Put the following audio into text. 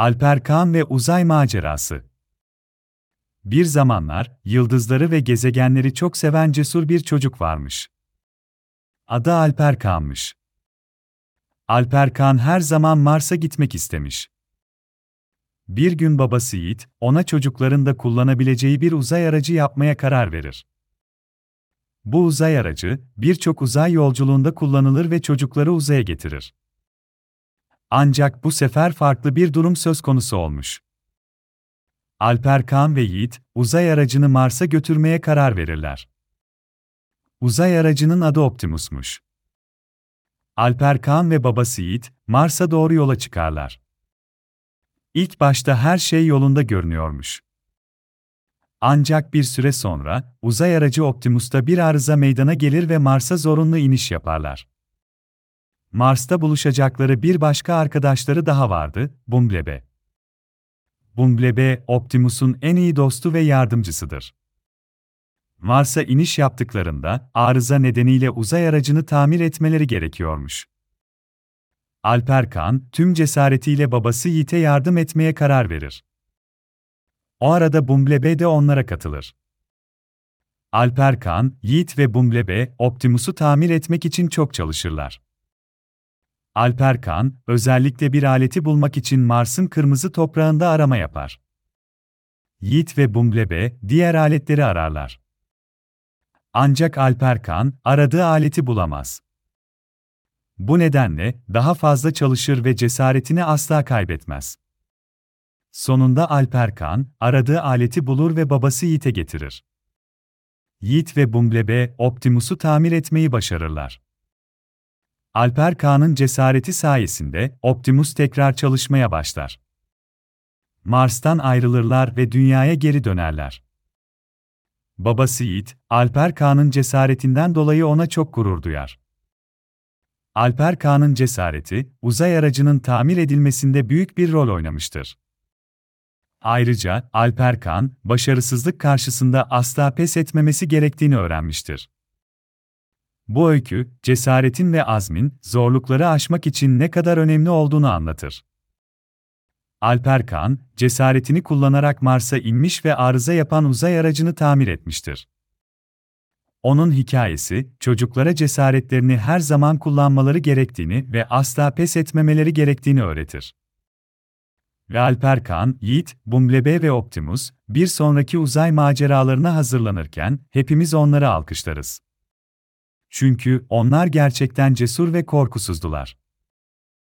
Alper Kaan ve Uzay Macerası Bir zamanlar, yıldızları ve gezegenleri çok seven cesur bir çocuk varmış. Adı Alper Kaan'mış. Alper Kaan her zaman Mars'a gitmek istemiş. Bir gün babası Yiğit, ona çocukların da kullanabileceği bir uzay aracı yapmaya karar verir. Bu uzay aracı, birçok uzay yolculuğunda kullanılır ve çocukları uzaya getirir. Ancak bu sefer farklı bir durum söz konusu olmuş. Alper Kaan ve Yiğit, uzay aracını Mars'a götürmeye karar verirler. Uzay aracının adı Optimus'muş. Alper Kaan ve babası Yiğit, Mars'a doğru yola çıkarlar. İlk başta her şey yolunda görünüyormuş. Ancak bir süre sonra, uzay aracı Optimus'ta bir arıza meydana gelir ve Mars'a zorunlu iniş yaparlar. Mars'ta buluşacakları bir başka arkadaşları daha vardı, Bumblebee. Bumblebee, Optimus'un en iyi dostu ve yardımcısıdır. Mars'a iniş yaptıklarında, arıza nedeniyle uzay aracını tamir etmeleri gerekiyormuş. Alper Kan, tüm cesaretiyle babası Yiğit'e yardım etmeye karar verir. O arada Bumblebee de onlara katılır. Alper Kan, Yiğit ve Bumblebee, Optimus'u tamir etmek için çok çalışırlar. Alper Kan, özellikle bir aleti bulmak için Mars'ın kırmızı toprağında arama yapar. Yiğit ve Bumblebee, diğer aletleri ararlar. Ancak Alper Kan, aradığı aleti bulamaz. Bu nedenle, daha fazla çalışır ve cesaretini asla kaybetmez. Sonunda Alper Kan, aradığı aleti bulur ve babası Yiğit'e getirir. Yiğit ve Bumblebee, Optimus'u tamir etmeyi başarırlar. Alper Kaan'ın cesareti sayesinde Optimus tekrar çalışmaya başlar. Mars'tan ayrılırlar ve dünyaya geri dönerler. Babası Yiğit, Alper Kaan'ın cesaretinden dolayı ona çok gurur duyar. Alper Kaan'ın cesareti, uzay aracının tamir edilmesinde büyük bir rol oynamıştır. Ayrıca, Alper Kaan, başarısızlık karşısında asla pes etmemesi gerektiğini öğrenmiştir. Bu öykü, cesaretin ve azmin, zorlukları aşmak için ne kadar önemli olduğunu anlatır. Alper Kaan, cesaretini kullanarak Mars'a inmiş ve arıza yapan uzay aracını tamir etmiştir. Onun hikayesi, çocuklara cesaretlerini her zaman kullanmaları gerektiğini ve asla pes etmemeleri gerektiğini öğretir. Ve Alper Kaan, Yiğit, Bumblebee ve Optimus, bir sonraki uzay maceralarına hazırlanırken, hepimiz onları alkışlarız. Çünkü onlar gerçekten cesur ve korkusuzdular.